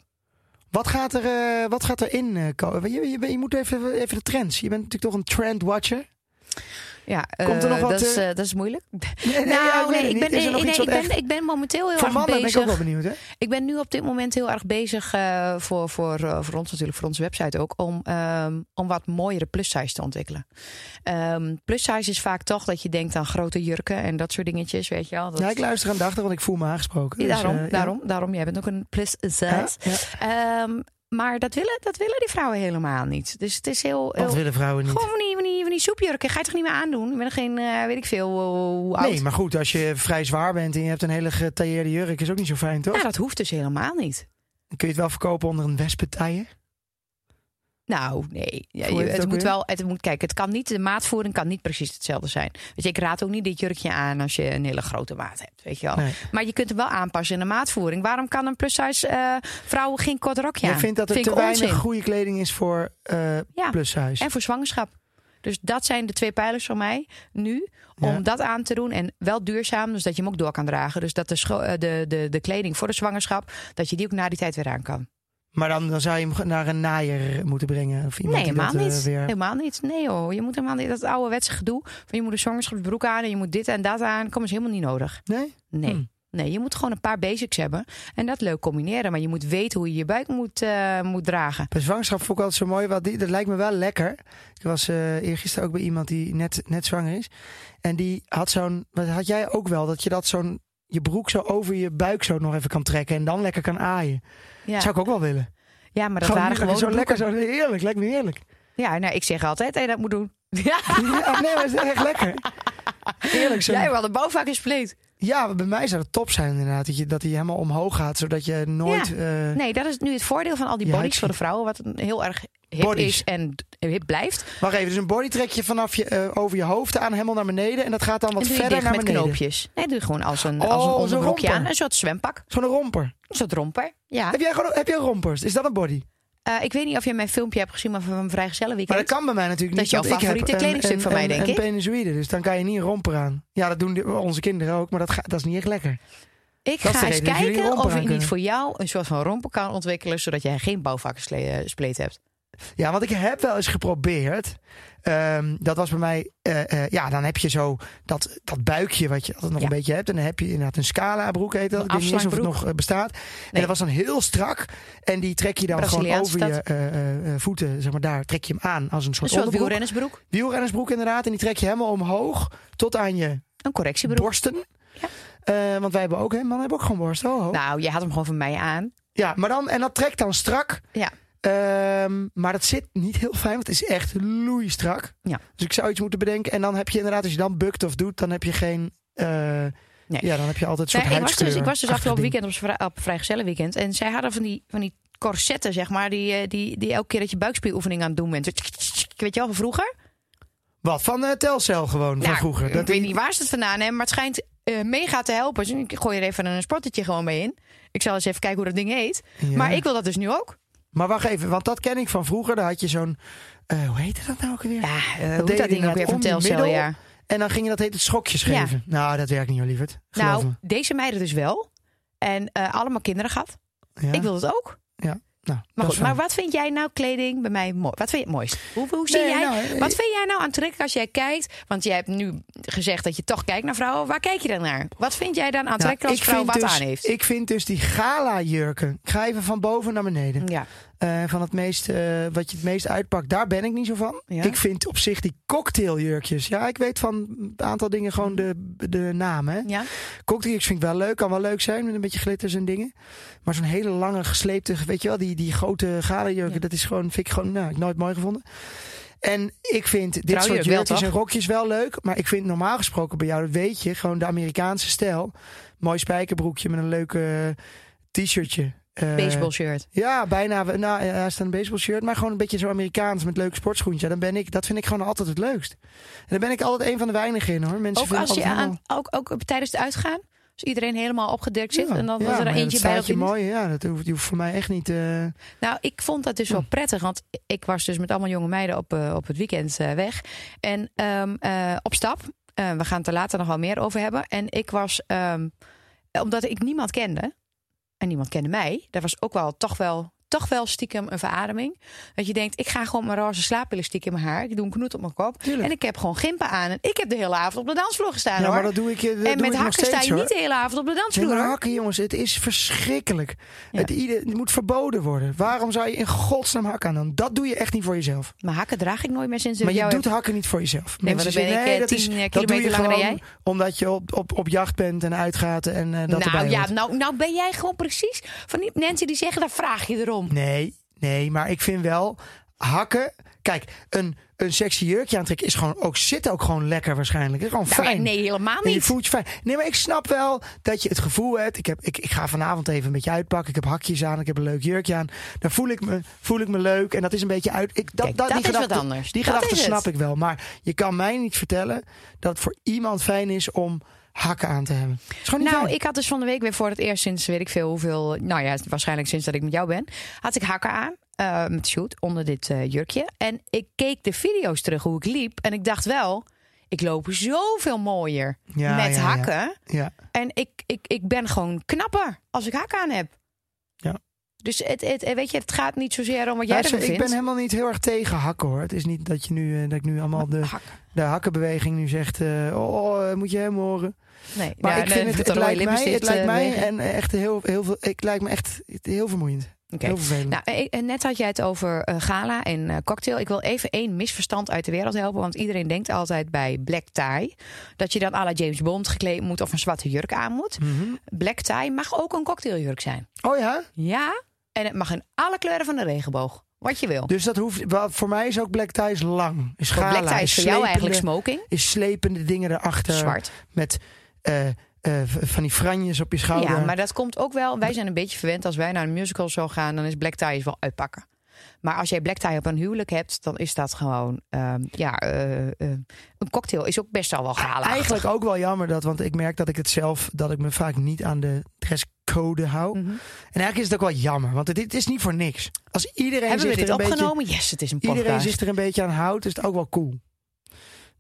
Wat gaat er, eh, wat gaat erin eh, komen? Je, je, je moet even, even de trends. Je bent natuurlijk toch een trendwatcher. Ja, Komt er eh, nog wat, dat, is, eh, eh, dat is moeilijk. Nee, nou, nee, ik ben, ik, wat ben, echt- ik ben momenteel heel Voor erg mannen ben ik bezig. ook wel benieuwd, hè? Ik ben nu op dit moment heel erg bezig eh, voor, voor, eh, voor ons natuurlijk, voor onze website ook, om, ehm, om wat mooiere plus size te ontwikkelen. Ehm plus size is vaak toch dat je denkt aan grote jurken en dat soort dingetjes, weet je wel. Dat, Ja, ik luister aandachtig, want ik voel me aangesproken. Dus, daarom, eh, daarom, daarom. Jij bent ook een plus size. Ja, ja. Maar dat willen, dat willen die vrouwen helemaal niet. Dus het is heel... Wat heel willen vrouwen niet? gewoon van die, van, die, van die soepjurken. Ga je toch niet meer aandoen? Ik ben geen, eh, weet ik veel, oud. Nee, maar goed, als je vrij zwaar bent en je hebt een hele getailleerde jurk, is ook niet zo fijn, toch? Nou, dat hoeft dus helemaal niet. Dan kun je het wel verkopen onder een wespentaille. Nou, nee. Ja, je- het moet wel. Het moet, kijk, het kan niet. De maatvoering kan niet precies hetzelfde zijn. Weet je, ik raad ook niet dit jurkje aan als je een hele grote maat hebt. Weet je wel. Nee. Maar je kunt hem wel aanpassen in de maatvoering. Waarom kan een plus size eh, vrouw geen kort rokje aan? vindt dat er Vind te ik weinig onzin. goede kleding is voor Ja. size. En voor zwangerschap. Dus dat zijn de twee pijlers van mij nu. Om Ja. dat aan te doen. En wel duurzaam, dus dat je hem ook door kan dragen. Dus dat de, eh, de, de, de kleding voor de zwangerschap, dat je die ook na die tijd weer aan kan. Maar dan, dan zou je hem naar een naaier moeten brengen. Of iemand Nee, helemaal dat, eh, niet. weer... Helemaal niet. Nee hoor, je moet helemaal niet. Dat ouderwetse gedoe van je moet een zwangerschapsbroek aan en je moet dit en dat aan. Kom is helemaal niet nodig. Nee? Nee. Hmm. Nee, je moet gewoon een paar basics hebben en dat leuk combineren. Maar je moet weten hoe je je buik moet, eh, moet dragen. Bij zwangerschap vond ik altijd zo mooi. Want die, dat lijkt me wel lekker. Ik was eh eergisteren ook bij iemand die net, net zwanger is. En die had zo'n... Wat had jij ook wel? Dat je dat zo'n... Je broek zo over je buik zo nog even kan trekken. En dan lekker kan aaien. Ja, Zou ik ook wel willen. ja maar dat Gewoon waren gewoon zo lekker. Zo heerlijk. Lijkt me heerlijk. Ja, nou, ik zeg altijd je dat moet doen. Ja, Ja, nee, maar het is echt lekker. Heerlijk. Zo. jij wel de bouwvak gespleet. Ja, bij mij zou het top zijn inderdaad. Dat, je, dat hij helemaal omhoog gaat. Zodat je nooit... Ja. eh, Nee, dat is nu het voordeel van al die bodies voor de vrouwen. Wat heel erg hip Bodies. is en hip blijft. Wacht even. Dus een body trek je vanaf je, eh, over je hoofd aan. Helemaal naar beneden. En dat gaat dan wat verder naar met beneden. knoopjes. Nee, doe je gewoon als een, Oh, als een zo'n onderbroekje aan. Een soort zwempak. Zo'n romper. Een soort romper. Ja. Heb jij, gewoon, heb jij rompers? Is dat een body? Eh, ik weet niet of je mijn filmpje hebt gezien maar van mijn vrijgezellenweekend. Maar dat kan bij mij natuurlijk Dat niet. is jouw ik favoriete een- kledingstuk een- van mij, een- denk een ik. penisoïde, dus dan kan je niet een romper aan. Ja, dat doen onze kinderen ook, maar dat, ga- dat is niet echt lekker. Ik Dat ga eens dat kijken of ik niet voor jou een soort van romper kan ontwikkelen. Zodat jij geen bouwvakkenspleet hebt. Ja, want ik heb wel eens geprobeerd. Ehm, dat was bij mij, eh, eh, ja, dan heb je zo dat, dat buikje wat je altijd nog Ja. een beetje hebt. En dan heb je inderdaad een scala broek heet dat. Een Ik weet niet eens of het nog eh, bestaat. En dat was dan heel strak. En die trek je dan gewoon over je dat. eh, voeten, zeg maar daar, trek je hem aan als een Een soort soort onderbroek. wielrennersbroek. Wielrennersbroek inderdaad. En die trek je helemaal omhoog tot aan je Een correctiebroek. borsten. Ja. Want wij hebben ook, hè, mannen hebben ook gewoon borsten. Oh, oh. Nou, je had hem gewoon van mij aan. Ja, maar dan, en dat trekt dan strak. Ja. Ehm, maar dat zit niet heel fijn, want het is echt loeistrak. Ja. Dus ik zou iets moeten bedenken. En dan heb je inderdaad, als je dan bukt of doet, dan heb je geen... eh, Nee. Ja, dan heb je altijd een soort Nee, ik, was dus, ik was dus afgelopen weekend op, vrij- op vrijgezellenweekend. En zij hadden van die, van die corsetten, zeg maar. Die, eh, die, die elke keer dat je buikspieroefening aan het doen bent. Weet je wel, van vroeger? Wat, van eh, Telcel gewoon, van Nou, vroeger? Ik weet niet waar ze het vandaan hebben, maar het schijnt eh, mega te helpen. Dus ik gooi er even een sportetje gewoon mee in. Ik zal eens even kijken hoe dat ding heet. Ja. Maar ik wil dat dus nu ook. Maar wacht even, want dat ken ik van vroeger. Daar had je zo'n, eh, hoe heette dat nou ook alweer? Ja, uh, hoe je dat ding ook weer van Telcel, ja. En dan ging je dat heet het schokjes Ja. geven. Nou, dat werkt niet, hoor, lieverd. Geloof Nou, me. deze meiden dus wel. En eh, allemaal kinderen gehad. Ja. Ik wil het ook. Nou, Maar, goed, wat vind jij nou kleding bij mij mooi? Wat vind je het mooist? Hoe, hoe zie Nee, jij? nou, eh, wat vind jij nou aantrekkelijk als jij kijkt? Want jij hebt nu gezegd dat je toch kijkt naar vrouwen. Waar kijk je dan naar? Wat vind jij dan aantrekkelijk Nou, als vrouw wat dus, aan heeft? Ik vind dus die gala jurken. Ik ga even van boven naar beneden. ja. Eh, van het meest, eh, wat je het meest uitpakt, daar ben ik niet zo van. Ja? Ik vind op zich die cocktailjurkjes. Ja, ik weet van een aantal dingen gewoon de, de naam. Hè. ja. Cocktailjes vind ik wel leuk. Kan wel leuk zijn met een beetje glitters en dingen. Maar zo'n hele lange gesleepte, weet je wel, die, die grote gala-jurken, Ja. dat is gewoon, vind ik gewoon, nou, ik nooit mooi gevonden. En ik vind dit soort jurkjes en rokjes wel leuk. Maar ik vind normaal gesproken bij jou, dat weet je, gewoon de Amerikaanse stijl. Mooi spijkerbroekje met een leuk eh, t-shirtje. Eh, Baseball shirt. Ja, bijna. Nou, hij staat een baseball shirt, maar gewoon een beetje zo Amerikaans met leuke sportschoentje. Dan ben ik, dat vind ik gewoon altijd het leukst. En daar ben ik altijd een van de weinigen in hoor. Mensen Ook als je aan, ook, ook tijdens het uitgaan? Als iedereen helemaal opgedekt zit Ja, en dan ja, was er eentje bij je dat mooi. Ja, dat hoeft, die hoeft voor mij echt niet. eh, Nou, ik vond dat dus wel prettig. Want ik was dus met allemaal jonge meiden op, eh, op het weekend eh, weg. En ehm, eh, op stap. Eh, we gaan het er later nog wel meer over hebben. En ik was, ehm, omdat ik niemand kende. En niemand kende mij. Dat was ook wel toch wel toch wel stiekem een verademing. Dat je denkt, ik ga gewoon mijn roze slaapelastiek in mijn haar. Ik doe een knoet op mijn kop. Tuurlijk. En ik heb gewoon gimpen aan. En ik heb de hele avond op de dansvloer gestaan ja, hoor. maar dat doe ik. eh, Dat en doe met ik nog hakken sta steeds, je hoor. niet de hele avond op de Nee, dansvloer. maar hoor. hakken, jongens, het is verschrikkelijk. Ja. Het, moet verboden worden. Waarom zou je in godsnaam hakken aan doen? Dat doe je echt niet voor jezelf. Maar hakken draag ik nooit meer sinds Maar je doet hakken niet voor jezelf. Nee, want dan ben ik, eh, dat 10 is- eh, dat doe je kilometer langer dan jij. Omdat je op, op, op jacht bent en uitgaat en dat erbij nou ja, hoort. nou, nou ben jij gewoon precies van die mensen die zeggen, daar vraag je erom. Nee, nee, maar ik vind wel hakken. Kijk, een, een sexy jurkje aantrekken is gewoon ook zit ook gewoon lekker waarschijnlijk. Is gewoon Nou, fijn. nee, helemaal En je niet. voelt je fijn. Nee, maar ik snap wel dat je het gevoel hebt. Ik, heb, ik, ik ga vanavond even een beetje uitpakken. Ik heb hakjes aan. Ik heb een leuk jurkje aan. Dan voel ik me, voel ik me leuk. En dat is een beetje uit. Ik, dat, Kijk, dat, dat die is wat anders. Die Dat gedachte snap ik wel. Maar je kan mij niet vertellen dat het voor iemand fijn is om hakken aan te hebben. Nou, fijn. ik had dus van de week weer voor het eerst sinds weet ik veel hoeveel. Nou ja, waarschijnlijk sinds dat ik met jou ben. Had ik hakken aan. eh, met shoot onder dit eh, jurkje. En ik keek de video's terug hoe ik liep. En ik dacht wel, ik loop zoveel mooier Ja, met ja, hakken. Ja. En ik, ik, ik ben gewoon knapper als ik hakken aan heb. Ja. Dus het, het, weet je, het gaat niet zozeer om wat jij ervan ik vindt. ben helemaal niet heel erg tegen hakken hoor. Het is niet dat, je nu, eh, dat ik nu allemaal de, de hakkenbeweging nu zegt. eh, oh, oh, eh, moet je hem horen. Nee, Maar ja, ik vind het, het, lijkt mij, het lijkt eh, mij en echt heel, heel veel. Ik lijkt me echt heel vermoeiend. Oké. Heel vervelend. Nou, eh, eh, net had jij het over eh, gala en eh, cocktail. Ik wil even één misverstand uit de wereld helpen. Want iedereen denkt altijd bij black tie... dat je dan à la James Bond gekleed moet of een zwarte jurk aan moet. Mhm. Black tie mag ook een cocktailjurk zijn. Oh ja? Ja, en het mag in alle kleuren van de regenboog. Wat je wil. Dus dat hoeft. Voor mij is ook black tie is lang. Is gala, black tie is is voor jou eigenlijk smoking. Is slepende dingen erachter. Zwart. Met eh, eh, van die franjes op je schouder. Ja, maar dat komt ook wel. Wij zijn een beetje verwend als wij naar een musical zo gaan, dan is black tie is wel uitpakken. Maar als jij black tie op een huwelijk hebt, dan is dat gewoon. ehm, ja, eh, een cocktail is ook best wel wel gala. Eigenlijk ook wel jammer dat, want ik merk dat ik het zelf, dat ik me vaak niet aan de dresscode hou. Mhm. En eigenlijk is het ook wel jammer, want het, het is niet voor niks. Als iedereen Hebben we zich dit er een beetje, opgenomen? Yes, het is een podcast. iedereen zich er een beetje aan houdt, is het ook wel cool.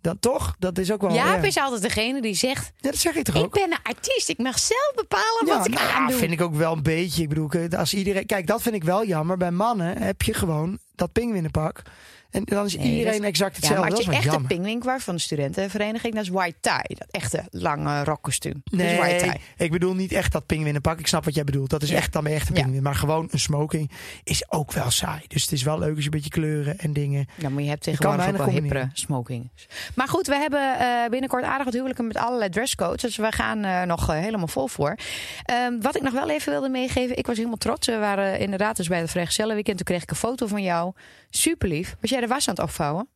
Dan toch? Dat is ook wel. Jaap ja. is altijd degene die zegt: Ja, dat zeg ik toch Ik ook? ben een artiest, ik mag zelf bepalen Ja, wat ik nou, aandoe. vind ik ook wel een beetje. Ik bedoel, als iedereen. Kijk, dat vind ik wel jammer. Bij mannen heb je gewoon dat pinguïnenpak. En dan is Nee, iedereen dat exact Ja, hetzelfde. maar als dat je is echt een jammer. pingwink van de studentenvereniging, dat is white tie. Dat echte lange rockkostuum. Dat is white Nee, tie. ik bedoel niet echt dat pinguïnenpak. Ik snap wat jij bedoelt. Dat is Ja. echt dan echt een Ja. pinguïn. Maar gewoon een smoking is ook wel saai. Dus het is wel leuk als je een beetje kleuren en dingen. Ja, maar je hebt tegenwoordig ook wel hippere smokings. Maar goed, we hebben eh, binnenkort aardig wat huwelijken met allerlei dresscodes. Dus we gaan er nog eh, helemaal vol voor. Ehm, wat ik nog wel even wilde meegeven. Ik was helemaal trots. We waren inderdaad dus bij het Vrijgezellenweekend. Toen kreeg ik een foto van jou. Super lief. Was jij de was aan het opvouwen?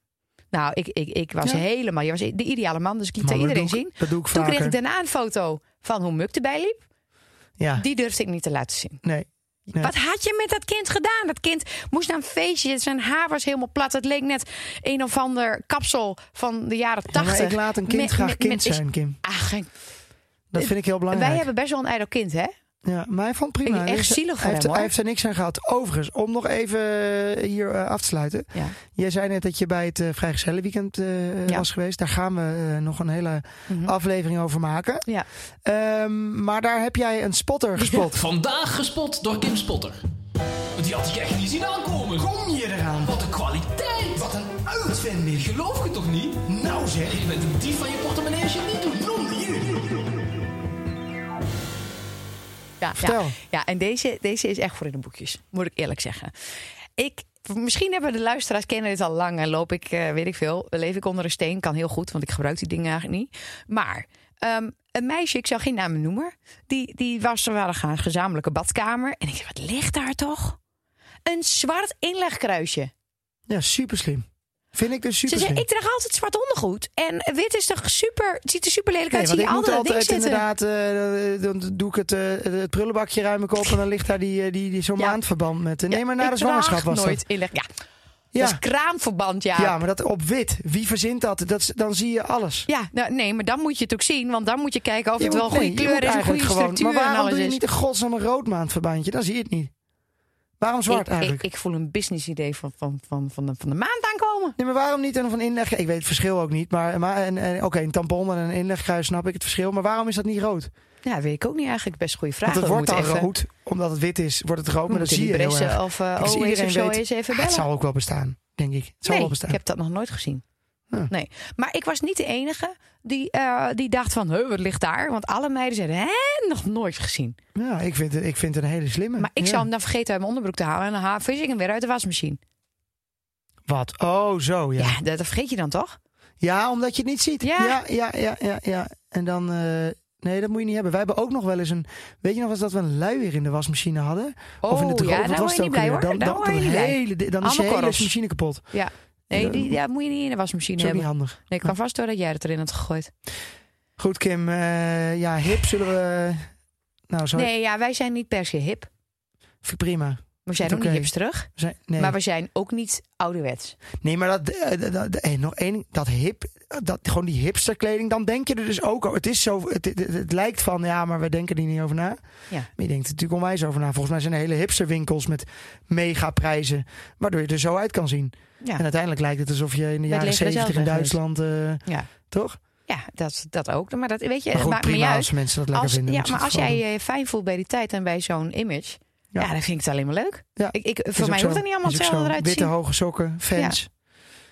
Nou, ik, ik, ik was Ja. helemaal... Je was de ideale man, dus ik liet dat iedereen ik- zien. Dat doe ik Toen vaker. kreeg ik daarna een foto van hoe Muk erbij liep. Ja, Die durfde ik niet te laten zien. nee. Wat had je met dat kind gedaan? Dat kind moest naar een feestje. Zijn haar was helemaal plat. Het leek net een of ander kapsel van de jaren Ja, tachtig. ik laat een kind Met- graag met- kind met- zijn, Kim. Geen- Dat vind ik heel belangrijk. wij hebben best wel een ijdel kind, hè? Ja, maar hij vond het prima. Ik- echt zielig hij heeft, hem, hoor. Hij heeft er niks aan gehad. Overigens, om nog even eh, hier eh, af te sluiten. Ja. Jij zei net dat je bij het uh, Vrijgezellenweekend eh Ja. was geweest. Daar gaan we nog een hele Mhm. aflevering over maken. Ja. Ehm, maar daar heb jij een spotter gespot. Vandaag gespot door Kim Spotter. Die had ik echt niet zien aankomen. Kom je eraan? Wat een kwaliteit. Wat een uitvinding. Geloof je toch niet? Nou zeg, Je bent een dief van je portemonnee als je het niet doet. Ja, Vertel. Ja, ja en deze, deze is echt voor in de boekjes, moet ik eerlijk zeggen. Ik, misschien hebben de luisteraars kennen dit al lang en loop ik, eh, weet ik veel, leef ik onder een steen. Kan heel goed, want ik gebruik die dingen eigenlijk niet. Maar ehm, een meisje, ik zal geen namen noemen, die, die was, we hadden gaan een gezamenlijke badkamer. En ik zei, wat ligt daar toch? Een zwart inlegkruisje. Ja, super slim. Vind ik dus Ze super zei, slim. ik draag altijd zwart ondergoed. En wit is toch super, het ziet er super lelijk Nee, uit. want Zie je moet altijd altijd ding zitten. inderdaad, eh, dan doe ik het, eh, het prullenbakje ruim ik op en dan ligt daar die, eh, die, die zo'n Ja. maandverband met. Nee, Ja, maar na ik de zwangerschap was nooit dat. inleg. Ja, Ja. dat is kraamverband, ja. Ja, maar dat op wit. Wie verzint dat? dat dan zie je alles. Ja, nou, nee, maar dan moet je het ook zien. Want dan moet je kijken of Je het wel een goede nee, kleur is, een goede eigenlijk gewoon- structuur Maar waarom doe je is. niet een godsnaam een roodmaandverbandje? Dan zie je het niet. Waarom zwart ik, eigenlijk? Ik, ik voel een business idee van, van, van, van, de, van de maand aankomen. Nee, maar waarom niet een van inleg? Ik weet het verschil ook niet. Maar, maar en, en, oké, een tampon en een inlegkruis snap ik het verschil. Maar waarom is dat niet rood? Ja, weet ik ook niet eigenlijk. Best een goede vraag. Want het wordt dan even- rood, omdat het wit is, wordt het rood. Maar dat moeten zie je heel erg. of uh, OE's iedereen of zo weet- even bellen. het zal ook wel bestaan, denk ik. Het zal nee, wel bestaan. ik heb dat nog nooit gezien. Ja. Nee. Maar ik was niet de enige die, eh, die dacht van, "Huh, wat ligt daar? Want alle meiden zeiden, hè, nog nooit gezien. Ja, ik vind, het, ik vind het een hele slimme. Maar ik Ja. zou hem dan vergeten uit mijn onderbroek te halen. En dan haal- vis ik hem weer uit de wasmachine. Wat? Oh, zo, ja. Ja, ja. dat, dat vergeet je dan toch? omdat je het niet ziet. Ja. ja, ja, ja. ja, ja. En dan... eh, nee, dat moet je niet hebben. Wij hebben ook nog wel eens een... Weet je nog eens dat we een luier in de wasmachine hadden? of in de Oh, droog, ja, was je het niet blij hoor. Dan, dan, dan, hele, dan is je hele korrels. machine kapot. Ja. Nee, die ja, moet je niet in de wasmachine Dat is niet hebben. handig. Nee, ik kan vast door dat jij het erin had gegooid. Goed, Kim. eh, ja, hip zullen we... Nou, zo Nee, ja, wij zijn niet per se hip. vind prima. We zijn ook niet hipsterig. Zijn, nee. Maar we zijn ook niet ouderwets. Nee, maar dat, eh, dat, dat- eh, nog één dat hip, dat, gewoon die hipsterkleding, dan denk je er dus ook over. Het is zo, het, het, het lijkt van, ja, maar we denken er niet over na. Ja. Maar je denkt er natuurlijk onwijs over na. Volgens mij zijn er hele hipsterwinkels met megaprijzen, waardoor je er zo uit kan zien. Ja, En uiteindelijk lijkt het alsof je in de jaren zeventig in. Duitsland, eh, ja. toch? ja dat, dat ook. Maar dat, weet je, Maar goed, maakt prima als mensen dat lekker Als, vinden. ja, maar als jij je fijn voelt bij die tijd en bij zo'n image, Ja. ja. dan vind ik het alleen maar leuk. Ja. Ik, ik, voor mij hoeft er niet allemaal hetzelfde eruit te Witte zien. hoge sokken, fans,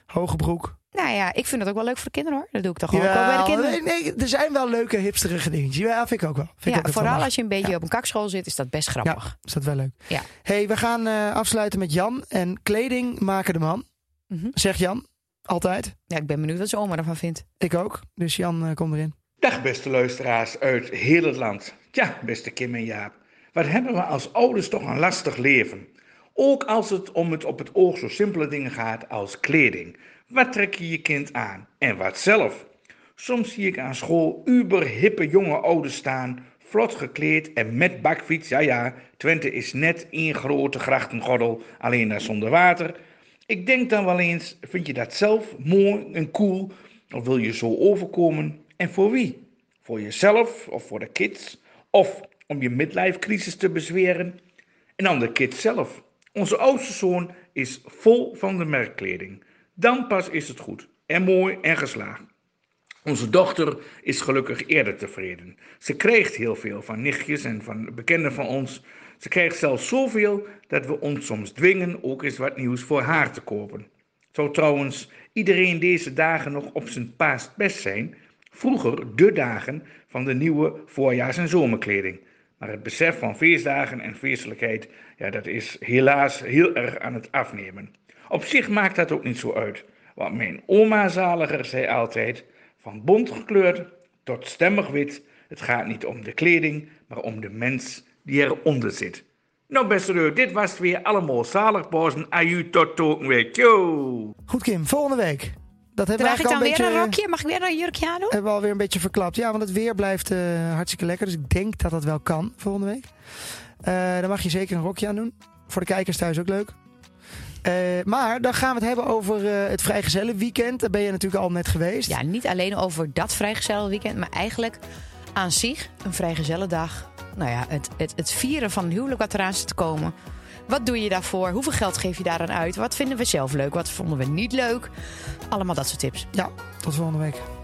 hoge broek. Nou ja, ik vind het ook wel leuk voor de kinderen hoor. Dat doe ik toch ook bij de kinderen. nee, nee, er zijn wel leuke hipsterige dingetjes. Ja, vind ik ook wel. Vind ik Ja, ook dat wel vooral als je een beetje op een kakschool zit, is dat best grappig. Ja, is dat wel leuk. Ja. hey, we gaan eh, afsluiten met Jan. En kleding maken de man. Mhm. Zegt Jan. Altijd. Ja, ik ben benieuwd wat zijn oma ervan vindt. Ik ook. Dus Jan eh, komt erin. Dag beste luisteraars uit heel het land. Tja, beste Kim en Jaap. Wat hebben we als ouders toch een lastig leven. Ook als het om het op het oog zo simpele dingen gaat als kleding. Wat trek je je kind aan en wat zelf? Soms zie ik aan school uber hippe jonge ouders staan, vlot gekleed en met bakfiets. Ja ja, Twente is net één grote grachtengordel, alleen daar zonder water. Ik denk dan wel eens, vind je dat zelf mooi en cool? Of wil je zo overkomen? En voor wie? Voor jezelf of voor de kids? Of om je midlife-crisis te bezweren? En dan de kids zelf. Onze oudste zoon is vol van de merkkleding. Dan pas is het goed. En mooi en geslaagd. Onze dochter is gelukkig eerder tevreden. Ze krijgt heel veel van nichtjes en van bekenden van ons. Ze krijgt zelfs zoveel dat we ons soms dwingen ook eens wat nieuws voor haar te kopen. Zou trouwens iedereen deze dagen nog op zijn paast best zijn? Vroeger de dagen van de nieuwe voorjaars- en zomerkleding. Maar het besef van feestdagen en feestelijkheid, ja, dat is helaas heel erg aan het afnemen. Op zich maakt dat ook niet zo uit. Want mijn oma zaliger zei altijd, van bont gekleurd tot stemmig wit, het gaat niet om de kleding, maar om de mens die eronder zit. Nou beste leuk, dit was het weer allemaal zalig bozen. Aju tot volgende week. Yo! Goed Kim, volgende week. dat hebben we Draag ik eigenlijk dan al een weer beetje... een rokje? Mag ik weer een jurkje aan doen? Hebben we alweer een beetje verklapt. Ja, want het weer blijft eh, hartstikke lekker. Dus ik denk dat dat wel kan volgende week. Eh, dan mag je zeker een rokje aan doen. Voor de kijkers thuis ook leuk. Eh, maar dan gaan we het hebben over eh, het vrijgezellen weekend. Daar ben je natuurlijk al net geweest. Ja, niet alleen over dat vrijgezellen weekend, maar eigenlijk aan zich een vrijgezellendag. Nou ja, het, het, het vieren van een huwelijk wat eraan zit te komen. Wat doe je daarvoor? Hoeveel geld geef je daaraan uit? Wat vinden we zelf leuk? Wat vonden we niet leuk? Allemaal dat soort tips. Ja, tot volgende week.